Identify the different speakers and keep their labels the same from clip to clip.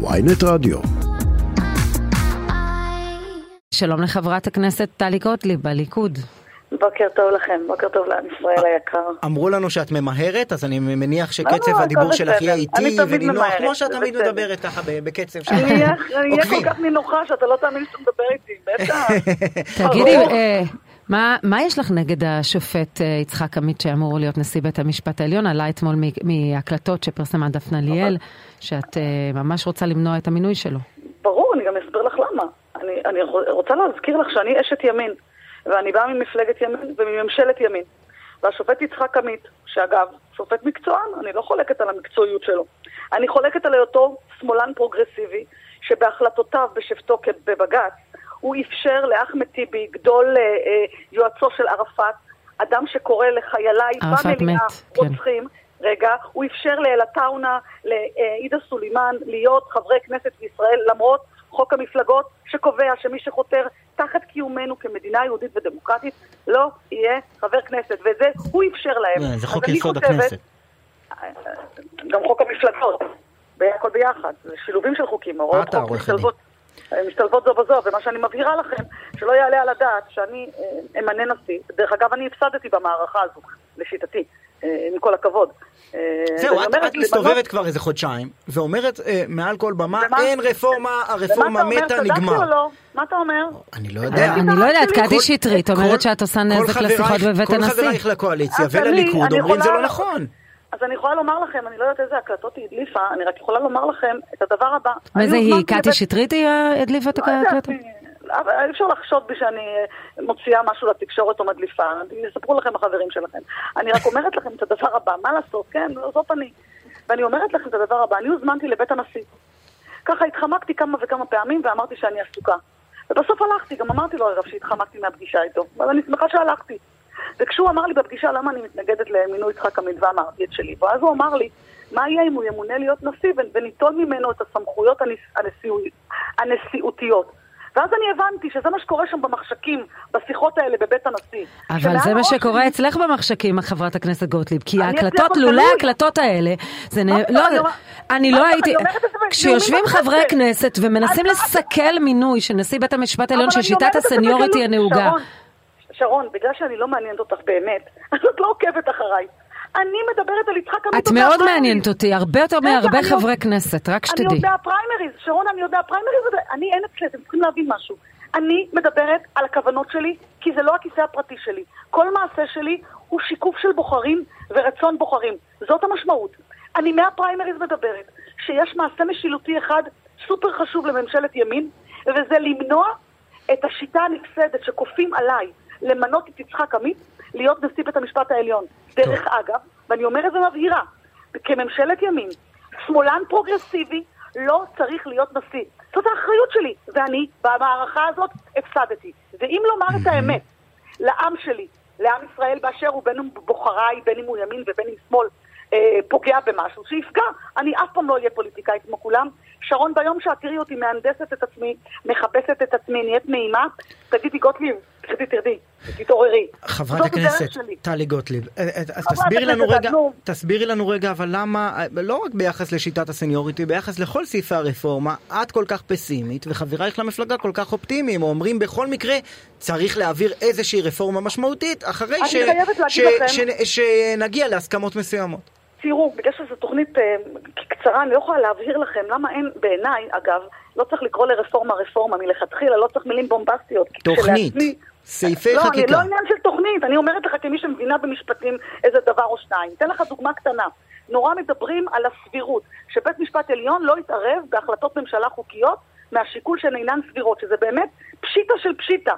Speaker 1: ויינט רדיו.
Speaker 2: שלום לחברת הכנסת טלי גוטליב בליכוד.
Speaker 3: בוקר טוב לכם, בוקר טוב לעם ישראל היקר.
Speaker 4: אמרו לנו שאת ממהרת, אז אני מניח שקצב
Speaker 3: לא, הכל
Speaker 4: הדיבור שלך. יהיה
Speaker 3: אני
Speaker 4: איטי
Speaker 3: תמיד
Speaker 4: ונינוח,
Speaker 3: ממהרת,
Speaker 4: כמו שאת תמיד. מדברת ככה בקצב של
Speaker 3: אני אהיה. כל כך נינוחה שאתה לא תאמין שאתה מדבר איתי, בטח.
Speaker 2: תגידי. אה, מה, מה יש לך נגד השופט אה, יצחק עמית שאמור להיות נשיא בית המשפט העליון? עלה אתמול מהקלטות שפרסמה דפנה ליאל, שאת אה, ממש רוצה למנוע את המינוי שלו.
Speaker 3: ברור, אני גם אסביר לך למה. אני, אני רוצה להזכיר לך שאני אשת ימין, ואני באה ממפלגת ימין ומממשלת ימין. והשופט יצחק עמית, שאגב, שופט מקצוען, אני לא חולקת על המקצועיות שלו. אני חולקת על היותו שמאלן פרוגרסיבי, שבהחלטותיו בשבתו בבג"ץ, הוא אפשר לאחמד טיבי, גדול אה, אה, יועצו של ערפאת, אדם שקורא לחייליי
Speaker 2: ערפאת
Speaker 3: במליאה
Speaker 2: כן.
Speaker 3: רוצחים, רגע, הוא אפשר לאלעטאונה, לעאידה סולימאן, להיות חברי כנסת בישראל, למרות חוק המפלגות שקובע שמי שחותר תחת קיומנו כמדינה יהודית ודמוקרטית לא יהיה חבר כנסת, וזה הוא אפשר להם.
Speaker 4: אה, זה חוק יסוד
Speaker 3: חושבת-
Speaker 4: הכנסת.
Speaker 3: גם חוק המפלגות, הכל ביחד, זה שילובים של חוקים, הוראות חוק משתלבות, משתלבות זו בזו, ומה שאני מבהירה לכם, שלא יעלה על הדעת שאני אה, אמנה נשיא, דרך אגב אני הפסדתי במערכה הזו, לשיטתי, אה, עם כל הכבוד. אה,
Speaker 4: זהו, את-
Speaker 3: אומרת,
Speaker 4: את מסתובבת
Speaker 3: למנות-
Speaker 4: כבר איזה חודשיים, ואומרת אה, מעל כל במה,
Speaker 3: ומה?
Speaker 4: אין רפורמה,
Speaker 3: ומה
Speaker 4: הרפורמה
Speaker 3: אתה אומר,
Speaker 4: מתה,
Speaker 3: צדקתי או
Speaker 4: נגמר.
Speaker 3: לא? מה אתה אומר?
Speaker 4: אני לא יודע.
Speaker 2: אני לא יודעת,
Speaker 3: כל-
Speaker 2: קטי שטרית אומרת
Speaker 4: כל-
Speaker 2: שאת עושה
Speaker 4: כל
Speaker 2: נזק לשיחות בבית
Speaker 4: כל
Speaker 2: הנשיא.
Speaker 4: חברייך לקואליציה ולליכוד אומרים זה לא נכון.
Speaker 3: אז אני יכולה לומר לכם, אני לא יודעת איזה הקלטות היא הדליפה, אני רק יכולה לומר לכם את הדבר הבא.
Speaker 2: וזה
Speaker 3: אני
Speaker 2: היא? קטי שטרית היא הדליפה את
Speaker 3: לא
Speaker 2: ההקלטות?
Speaker 3: אבל אי אפשר לחשוד בי שאני אה, מוציאה משהו לתקשורת או מדליפה, יספרו לכם החברים שלכם. אני רק אומרת לכם את הדבר הבא, מה לעשות, כן, זאת אני. ואני אומרת לכם את הדבר הבא, אני הוזמנתי לבית הנשיא. ככה התחמקתי כמה וכמה פעמים ואמרתי שאני עסוקה. ובסוף הלכתי, גם אמרתי לו אגב שהתחמקתי מהפגישה איתו, אבל אני שמחה שהלכתי. וכשהוא אמר לי בפגישה למה אני מתנגדת למינוי יצחק עמית ואמרתי את שלי, ואז הוא אמר לי, מה יהיה אם הוא ימונה להיות נשיא וניטול ממנו את הסמכויות הנש... הנשיאו... הנשיאותיות. ואז אני הבנתי שזה מה שקורה שם במחשכים, בשיחות האלה בבית הנשיא.
Speaker 2: אבל זה מה שקורה
Speaker 3: שלי-
Speaker 2: אצלך במחשכים, חברת הכנסת גוטליב, כי ההקלטות, לולא. ההקלטות האלה, זה נ... לא,
Speaker 3: אני
Speaker 2: לא הייתי, כשיושבים. חברי כנסת ומנסים לסכל מינוי של נשיא בית המשפט העליון,
Speaker 3: את זה
Speaker 2: הסניוריטי. הנהוגה,
Speaker 3: שרון, בגלל שאני לא מעניינת אותך באמת, אז את לא עוקבת אחריי. אני מדברת על יצחק עמית.
Speaker 2: את מאוד. מעניינת אותי, הרבה יותר מהרבה
Speaker 3: אני
Speaker 2: חברי כנסת, רק
Speaker 3: אני
Speaker 2: שתדעי.
Speaker 3: יודע פריימריז, שרון, אני יודע פריימריז, אני אין אצלי, אתם צריכים להבין משהו. אני מדברת על הכוונות שלי, כי זה לא הכיסא הפרטי שלי. כל מעשה שלי הוא שיקוף של בוחרים ורצון בוחרים. זאת המשמעות. אני מהפריימריז מדברת שיש מעשה משילותי אחד סופר חשוב לממשלת ימין, וזה למנוע את השיטה הנפסדת שכופים עליי למנות את יצחק עמית להיות נשיא בית המשפט העליון. דרך אגב, ואני אומרת ומבהירה, כממשלת ימין, שמאלן פרוגרסיבי לא צריך להיות נשיא. זאת האחריות שלי, ואני במערכה הזאת הפסדתי. ואם לומר את האמת לעם שלי, לעם ישראל באשר הוא בין אם בוחריי, בין אם הוא ימין ובין אם שמאל, אה, פוגע במשהו, שיפגע. אני אף פעם לא אהיה פוליטיקאית כמו כולם. שרון, ביום שאת תראי אותי מהנדסת את עצמי, מכבסת את עצמי, נהיית נעימה, תגידי גוטליב, תרדי, תרדי, תתעוררי.
Speaker 4: חברת הכנסת. טלי גוטליב, אה, אה, אז תסבירי לנו רגע. תסבירי לנו רגע, אבל למה, אה, לא רק ביחס לשיטת הסניוריטי, ביחס לכל סעיפי הרפורמה, את כל כך פסימית, וחברייך למפלגה כל כך אופטימיים, אומרים בכל מקרה, צריך להעביר איזושהי רפורמה משמעותית, אחרי שנגיע להסכמות מסוימות.
Speaker 3: תראו, בגלל שזו תוכנית אה, קצרה, אני לא יכולה להבהיר לכם למה אין, בעיניי, אגב, לא צריך לקרוא לרפורמה רפורמה מלכתחילה, לא צריך מילים בומבסטיות.
Speaker 4: תוכנית,
Speaker 3: כשלעצמי-
Speaker 4: סעיפי
Speaker 3: לא, אני,
Speaker 4: חקיקה.
Speaker 3: לא עניין של תוכנית, אני אומרת לך כמי שמבינה במשפטים איזה דבר או שניים. אתן לך דוגמה קטנה. נורא מדברים על הסבירות, שבית משפט עליון לא יתערב בהחלטות ממשלה חוקיות מהשיקול שהן אינן סבירות, שזה באמת פשיטה של פשיטה.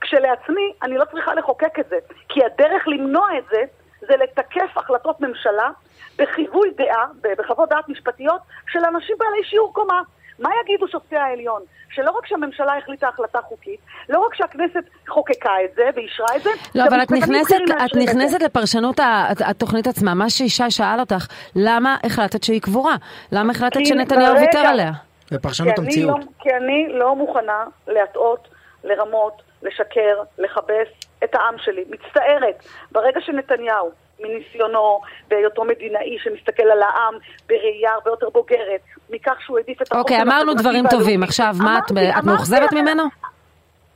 Speaker 3: כשלעצמי, אני לא צריכה לחוקק את זה, כי הדרך למנוע את זה, זה לתקף החלטות ממשלה בחיווי דעה, בחוות דעת משפטיות, של אנשים בעלי שיעור קומה. מה יגידו שופטי העליון? שלא רק שהממשלה החליטה החלטה חוקית, לא רק שהכנסת חוקקה את זה ואישרה את זה,
Speaker 2: לא, אבל את נכנסת, את. נכנסת לפרשנות התוכנית עצמה. מה שישי שאל אותך, למה החלטת שהיא קבורה? למה החלטת שנתניהו ויתר עליה?
Speaker 4: בפרשנות
Speaker 3: כי אני
Speaker 4: המציאות.
Speaker 3: לא, כי אני לא מוכנה להטעות, לרמות, לשקר, לכבס את העם שלי. מצטערת, ברגע שנתניהו מניסיונו, בהיותו מדינאי שמסתכל על העם בראייה הרבה יותר בוגרת, מכך שהוא העדיף את
Speaker 2: אוקיי, אמרנו דברים טובים, עכשיו מה, את, את מאוכזבת ממנו?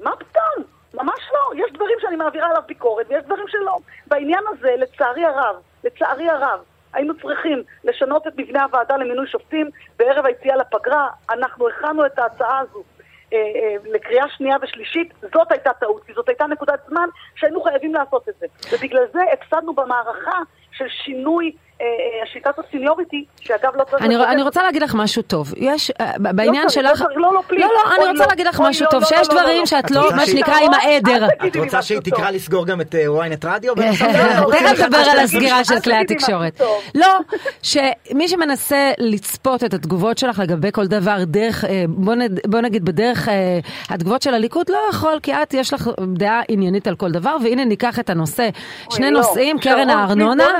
Speaker 3: מה פתאום? ממש לא. יש דברים שאני מעבירה עליו ביקורת ויש דברים שלא. בעניין הזה, לצערי הרב, לצערי הרב, היינו צריכים לשנות את מבנה הוועדה למינוי שופטים בערב היציאה לפגרה. אנחנו הכנו את ההצעה הזו לקריאה שנייה ושלישית, זאת הייתה טעות, כי זאת הייתה נקודת זמן שהיינו חייבים לעשות את זה. ובגלל זה הפסדנו במערכה של שינוי אה, אה, שיטת הסיניוריטי, שאגב לא צריך...
Speaker 2: אני, אני רוצה להגיד לך משהו טוב. יש, אה, בעניין
Speaker 3: לא
Speaker 2: שלך...
Speaker 3: לא, לא, לא,
Speaker 2: לא, לא, אני רוצה להגיד לך משהו טוב, שיש דברים שאת לא, מה שנקרא, עם העדר.
Speaker 4: את רוצה שהיא תקרא לסגור גם את ynet רדיו?
Speaker 2: תכף נדבר על הסגירה של כלי התקשורת. לא, שמי שמנסה לצפות את התגובות שלך לגבי כל דבר דרך, בוא נגיד בדרך התגובות של הליכוד, לא יכול, כי את, יש לך דעה עניינית על כל דבר, והנה ניקח את הנושא. שני נושאים, קרן הארנונה.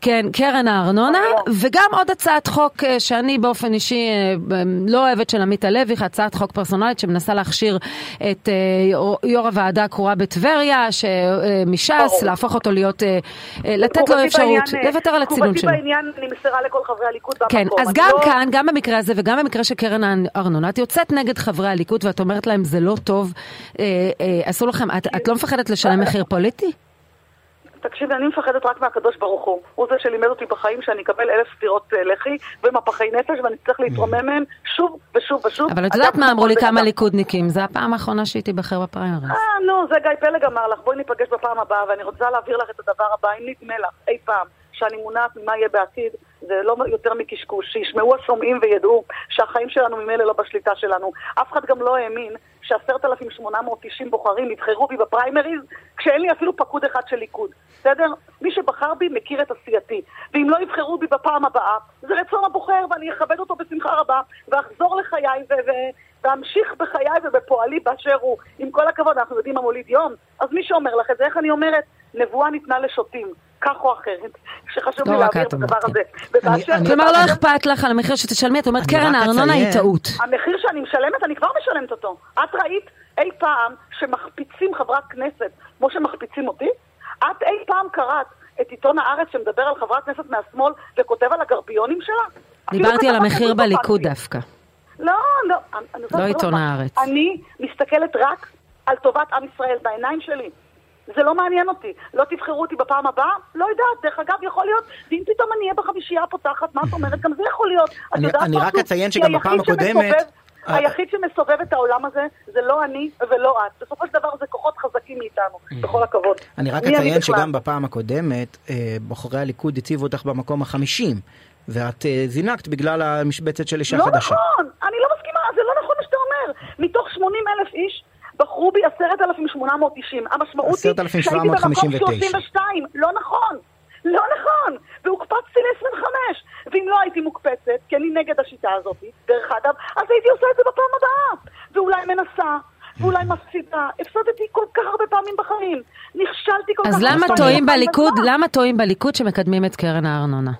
Speaker 2: כן, קרן הארנונה, וגם עוד הצעת חוק אה, שאני באופן אישי אה, לא אוהבת של עמית הלוי, הצעת חוק פרסונלית שמנסה להכשיר את אה, יו"ר הוועדה הקרואה בטבריה, מש"ס, להפוך אותו להיות, לתת לו אפשרות, לוותר על הצינון שלו.
Speaker 3: תגובתי בעניין נמסרה לכל חברי הליכוד במקום.
Speaker 2: כן, אז גם לא- כאן, גם במקרה הזה וגם במקרה של קרן הארנונה, את יוצאת נגד חברי הליכוד ואת אומרת להם זה לא טוב, אסור לכם, את לא מפחדת לשלם מחיר פוליטי?
Speaker 3: תקשיבי, אני מפחדת רק מהקדוש ברוך הוא. הוא זה שלימד אותי בחיים שאני אקבל אלף סטירות אה, לחי ומפחי נפש ואני אצטרך להתרומם מהם שוב ושוב ושוב.
Speaker 2: אבל את יודעת מה אמרו לי כמה ליכודניקים? זה הפעם האחרונה שהיא תיבחר בפריימריז.
Speaker 3: אה, נו, זה גיא פלג אמר לך, בואי ניפגש בפעם הבאה ואני רוצה להעביר לך את הדבר הבא, אם נדמה לך אי פעם שאני מונעת ממה יהיה בעתיד, זה לא יותר מקשקוש, שישמעו השומעים וידעו שהחיים שלנו ממילא לא בשליטה שלנו. אף אחד גם לא האמין ש-10,890 בוחרים יבחרו בי בפריימריז כשאין לי אפילו פקוד אחד של ליכוד, בסדר? מי שבחר בי מכיר את עשייתי. ואם לא יבחרו בי בפעם הבאה, זה רצון הבוחר ואני אכבד אותו בשמחה רבה ואחזור לחיי ו... ו- ואמשיך בחיי ובפועלי באשר הוא. עם כל הכבוד, אנחנו יודעים מה מוליד יום. אז מי שאומר לך את זה, איך אני אומרת? נבואה ניתנה לשוטים. כך או אחרת, שחשוב לי להעביר את הדבר הזה.
Speaker 2: כלומר, לא אכפת לך על המחיר שתשלמי, את אומרת, קרן הארנונה היא טעות.
Speaker 3: המחיר שאני משלמת, אני כבר משלמת אותו. את ראית אי פעם שמחפיצים חברת כנסת כמו שמחפיצים אותי? את אי פעם קראת את עיתון הארץ שמדבר על חברת כנסת מהשמאל וכותב על הגרביונים שלה?
Speaker 2: דיברתי על המחיר בליכוד דווקא.
Speaker 3: לא, לא.
Speaker 2: לא עיתון הארץ.
Speaker 3: אני מסתכלת רק על טובת עם ישראל בעיניים שלי. זה לא מעניין אותי. לא תבחרו אותי בפעם הבאה? לא יודעת. דרך אגב, יכול להיות, ואם פתאום אני אהיה בחמישייה הפותחת, מה את אומרת? גם זה יכול להיות.
Speaker 4: אני, אני רק אציין שגם בפעם הקודמת...
Speaker 3: אה, היחיד שמסובב את העולם הזה זה לא אני ולא את. בסופו של דבר זה כוחות חזקים מאיתנו, mm. בכל הכבוד.
Speaker 4: אני רק אציין שגם בפעם הקודמת, אה, בוחרי הליכוד הציבו אותך במקום החמישים, ואת אה, זינקת בגלל המשבצת של אישה
Speaker 3: לא
Speaker 4: חדשה.
Speaker 3: לא נכון, אני לא מסכימה, זה לא נכון מה שאתה אומר. מתוך 80 אלף איש, בחרו בי 10,890. המשמעות היא שהייתי במקום 32. לא נכון. לא נכון. והוקפצתי ל-25. ואם לא הייתי מוקפצת, כי אני נגד השיטה הזאת, דרך אגב, אז הייתי עושה את זה בפעם הבאה. ואולי מנסה. ואולי מפסידה. הפסדתי כל כך הרבה פעמים בחיים. נכשלתי כל כך
Speaker 2: הרבה פעמים. אז למה טועים בליכוד, למה טועים בליכוד שמקדמים את קרן הארנונה?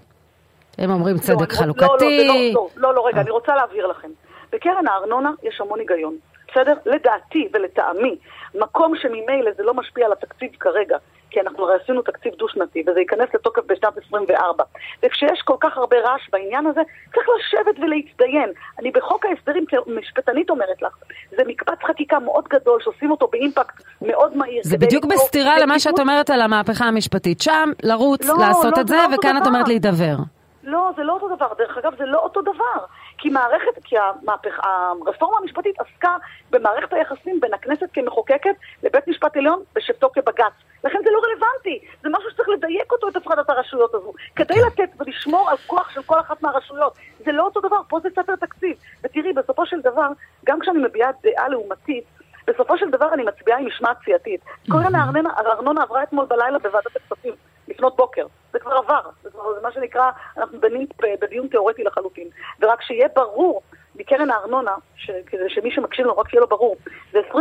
Speaker 2: הם אומרים לא, צדק לא, חלוקתי.
Speaker 3: לא, לא, לא, לא, רגע, אני רוצה להבהיר לכם. בקרן הארנונה יש המון היגיון. בסדר? לדעתי ולטעמי, מקום שממילא זה לא משפיע על התקציב כרגע, כי אנחנו הרי עשינו תקציב דו-שנתי, וזה ייכנס לתוקף בשנת 24. וכשיש כל כך הרבה רעש בעניין הזה, צריך לשבת ולהצטיין. אני בחוק ההסדרים כמשפטנית אומרת לך, זה מקבץ חקיקה מאוד גדול, שעושים אותו באימפקט מאוד מהיר.
Speaker 2: זה בדיוק בסתירה למה שאת אומרת על המהפכה המשפטית. שם, לרוץ, לא, לעשות לא, את זה, לא וכאן את אומרת להידבר.
Speaker 3: לא, זה לא אותו דבר. דרך אגב, זה לא אותו דבר. כי מערכת, כי המהפך, הרפורמה המשפטית עסקה במערכת היחסים בין הכנסת כמחוקקת לבית משפט עליון בשבתו כבג"ץ. לכן זה לא רלוונטי, זה משהו שצריך לדייק אותו, את הפרדת הרשויות הזו. כדי לתת ולשמור על כוח של כל אחת מהרשויות. זה לא אותו דבר, פה זה ספר תקציב. ותראי, בסופו של דבר, גם כשאני מביעה דעה לעומתית, בסופו של דבר אני מצביעה עם משמעת סיעתית. קורן הארנונה עברה אתמול בלילה בוועדת הכספים, לפנות בוקר. זה מה שנקרא, אנחנו דנים בדיון תיאורטי לחלוטין. ורק שיהיה ברור מקרן הארנונה, ש, כדי שמי שמקשיב לו רק יהיה לו ברור, זה 28%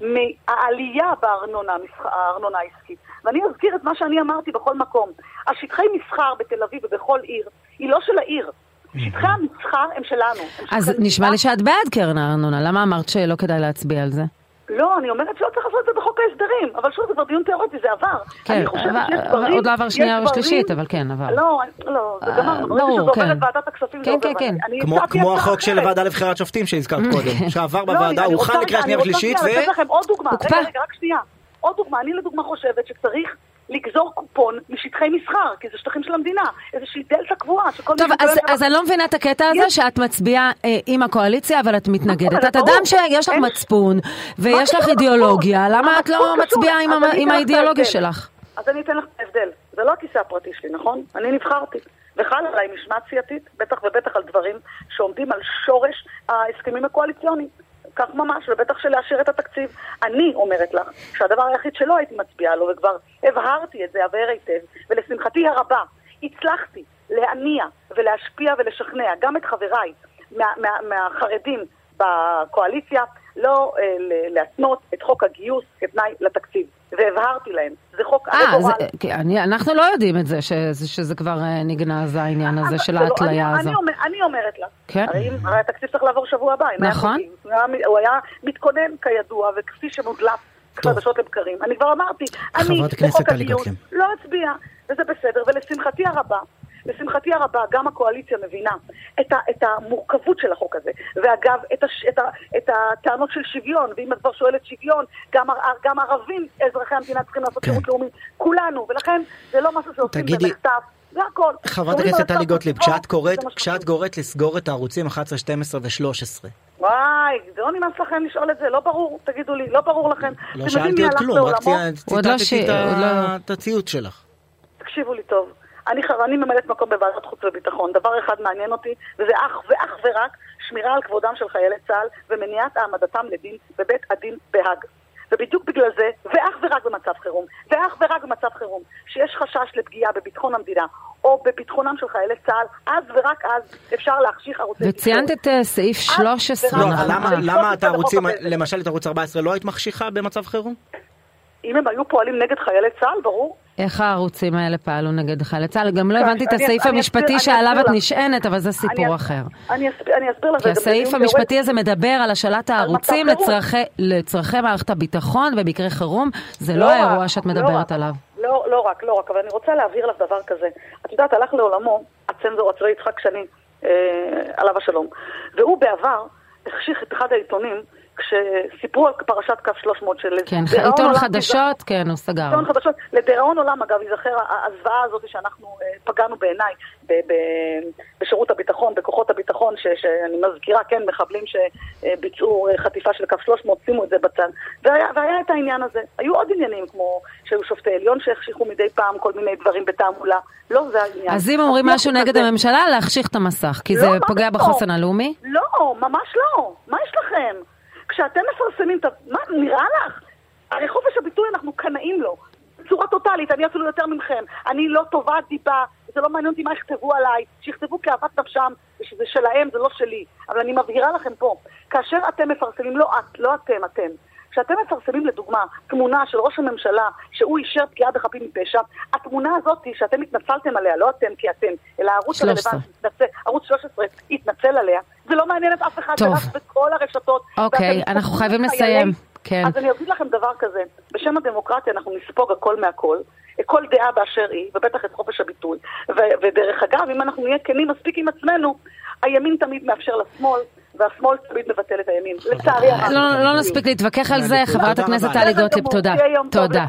Speaker 3: מהעלייה בארנונה, הארנונה העסקית. ואני אזכיר את מה שאני אמרתי בכל מקום. השטחי מסחר בתל אביב ובכל עיר, היא לא של העיר. שטחי המסחר הם שלנו.
Speaker 2: אז נשמע לי שאת בעד קרן הארנונה, למה אמרת שלא כדאי להצביע על זה?
Speaker 3: לא, אני אומרת שלא צריך לעשות את זה בחוק ההסדרים, אבל שוב, זה כבר דיון תיאורטי, זה עבר.
Speaker 2: כן,
Speaker 3: אני חושבת
Speaker 2: אבל-
Speaker 3: שיש דברים...
Speaker 2: עוד לא עבר שנייה ושלישית, אבל כן, עבר.
Speaker 3: לא, לא, זה
Speaker 2: אה,
Speaker 3: גמרנו. ברגע
Speaker 2: ברור,
Speaker 3: שזה עובר
Speaker 2: כן.
Speaker 3: את ועדת הכספים, זה
Speaker 2: כן. כן, כן.
Speaker 3: אני
Speaker 4: כמו, החוק של. הוועדה לבחירת שופטים שהזכרת קודם, שעבר בוועדה, הוכן לקריאה שנייה
Speaker 3: אני רוצה
Speaker 4: ושלישית,
Speaker 3: שנייה לתת לכם עוד דוגמה.
Speaker 2: הוקפא.
Speaker 3: רגע, רק שנייה. עוד דוגמה. אני לדוגמה חושבת שצריך לגזור קופון משטחי מסחר, כי זה שטחים של המדינה. איזושהי דלתא קבועה שכל
Speaker 2: טוב, אז,
Speaker 3: שמקבל-
Speaker 2: אז אני לא מבינה את הקטע הזה
Speaker 3: יש-
Speaker 2: שאת מצביעה אה, עם הקואליציה, אבל את מתנגדת.
Speaker 3: נכון,
Speaker 2: את
Speaker 3: ברור.
Speaker 2: אדם שיש לך
Speaker 3: אין-
Speaker 2: מצפון, ויש לך אידיאולוגיה? למה את לא. מצביעה עם,
Speaker 3: אז
Speaker 2: עם
Speaker 3: את
Speaker 2: האידיאולוגיה. שלך?
Speaker 3: אז אני אתן לך את ההבדל. זה לא הכיסא הפרטי שלי, נכון? אני נבחרתי. וחל עליי משמעת סיעתית, בטח ובטח על דברים שעומדים על שורש ההסכמים הקואליציוניים. כך ממש, ובטח שלאשר את התקציב. אני אומרת לך שהדבר היחיד שלא הייתי מצביעה לו, וכבר הבהרתי את זה הבהר היטב, ולשמחתי הרבה, הצלחתי להניע ולהשפיע ולשכנע גם את חבריי מה, מה, מהחרדים בקואליציה, לא אה, להתנות את חוק הגיוס כתנאי לתקציב. והבהרתי להם, זה חוק
Speaker 2: אה, זה-
Speaker 3: גורל.
Speaker 2: כי אני- אנחנו לא יודעים את זה, שזה, שזה כבר אה, נגנז העניין הזה
Speaker 3: אבל
Speaker 2: של
Speaker 3: לא-
Speaker 2: ההתליה
Speaker 3: אני,
Speaker 2: הזו.
Speaker 3: אני, אומר, אני אומרת לך,
Speaker 2: כן.
Speaker 3: הרי, הרי התקציב צריך לעבור שבוע הבא.
Speaker 2: נכון.
Speaker 3: היה, הוא היה מתכונן כידוע, וכפי שמודלף. חדשות לבקרים. אני כבר אמרתי, אני בחוק הגיוס. לא אצביע, וזה בסדר, ולשמחתי הרבה, לשמחתי הרבה, גם הקואליציה מבינה את, ה, את המורכבות של החוק הזה. ואגב, את, הש, את, ה, את הטענות של שוויון, ואם את כבר שואלת שוויון, גם, גם ערבים, אזרחי המדינה, צריכים לעשות
Speaker 4: כן.
Speaker 3: שירות לאומי, כולנו, ולכן זה לא משהו שעושים
Speaker 4: תגידי-
Speaker 3: במחטף, זה הכל.
Speaker 4: חברת הכנסת טלי גוטליב,
Speaker 3: בטבעו,
Speaker 4: כשאת קוראת, כשאת. קוראת לסגור את הערוצים 11, 12 ו-13,
Speaker 3: וואי, זה לא נמאס לכם לשאול את זה, לא ברור, תגידו לי, לא ברור לכם.
Speaker 4: לא שאלתי עוד כלום, רק
Speaker 2: לא
Speaker 4: ציטטתי
Speaker 2: עוד לא-
Speaker 4: את הציוץ שלך.
Speaker 3: תקשיבו לי טוב. אני, אני ממלאת מקום בוועדת חוץ וביטחון. דבר אחד מעניין אותי, וזה אך ואך ורק שמירה על כבודם של חיילי צה"ל ומניעת העמדתם לדין בבית הדין בהאג. ובדיוק בגלל זה, ואך ורק במצב חירום, ואך ורק במצב חירום, שיש חשש לפגיעה בביטחון המדינה או בביטחונם של חיילי צה"ל, אז ורק אז אפשר להחשיך ערוצי
Speaker 2: וציינת את אה, סעיף 13,
Speaker 4: לא, למה- את הערוצים. למשל את ערוץ 14, לא היית מחשיכה במצב חירום?
Speaker 3: אם הם היו פועלים נגד חיילי צה"ל, ברור.
Speaker 2: איך הערוצים האלה פעלו נגד חיילי צה"ל? גם לא
Speaker 3: אני-
Speaker 2: הבנתי את הסעיף המשפטי שעליו את. נשענת, אבל זה סיפור אחר.
Speaker 3: אני אסביר, לך.
Speaker 2: כי הסעיף המשפטי. הזה מדבר על השאלת הערוצים. לצרכי, מערכת הביטחון במקרה חירום, זה לא
Speaker 3: רק,
Speaker 2: האירוע שאת
Speaker 3: לא
Speaker 2: מדברת. עליו.
Speaker 3: לא, לא רק, לא רק, אבל אני רוצה להבהיר לך דבר כזה. את יודעת, הלך לעולמו הצנזור הצבאי יצחק שני, אה, עליו השלום, והוא בעבר החשיך את אחד העיתונים כשסיפרו על פרשת קו 300 של...
Speaker 2: כן, עיתון חדשות, כן, הוא סגר.
Speaker 3: עיתון חדשות, לדיראון עולם אגב, ייזכר הזוועה הזאת שאנחנו אה, פגענו בעיניי בשירות הביטחון, בכוחות הביטחון, ש- שאני מזכירה, כן, מחבלים שביצעו אה, חטיפה של קו 300, שימו את זה בצד. והיה, והיה את העניין הזה. היו עוד עניינים, כמו שהיו שופטי עליון שהחשיכו מדי פעם כל מיני דברים בתעמולה. לא זה העניין.
Speaker 2: אז אם אומרים משהו נגד. הממשלה, להחשיך את המסך, כי
Speaker 3: לא,
Speaker 2: זה פוגע
Speaker 3: פתאום?
Speaker 2: בחוסן הלאומי?
Speaker 3: לא, ממש לא. מה יש לכם? כשאתם מפרסמים, את ה- מה, נראה לך? הרי חופש הביטוי אנחנו קנאים לו. בצורה טוטאלית, אני אפילו יותר מכם. אני לא תובעת דיבה, זה לא מעניין אותי מה יכתבו עליי, שיכתבו כאוות נפשם, ושזה שלהם, זה לא שלי. אבל אני מבהירה לכם פה, כאשר אתם מפרסמים, לא את, לא אתם, אתם. כשאתם מפרסמים לדוגמה תמונה של ראש הממשלה שהוא אישר פגיעה בחפים מפשע, התמונה הזאת שאתם התנצלתם עליה, לא אתם כי אתם, אלא הערוץ
Speaker 2: 13.
Speaker 3: הרלוונטי, ערוץ 13 התנצל עליה, זה לא מעניין את אף אחד. זה רץ בכל הרשתות.
Speaker 2: אוקיי, אנחנו חייבים לסיים. כן.
Speaker 3: אז אני אגיד לכם דבר כזה, בשם הדמוקרטיה אנחנו נספוג הכל מהכל, כל דעה באשר היא, ובטח את חופש הביטוי. ו- ודרך אגב, אם אנחנו נהיה כנים מספיק עם עצמנו, הימין תמיד מאפשר לשמאל, והשמאל תמיד מבטל את הימין. לצערי הרב.
Speaker 2: לא לא נספיק להתווכח על זה, חברת הכנסת. טלי גוטליב, תודה. תודה.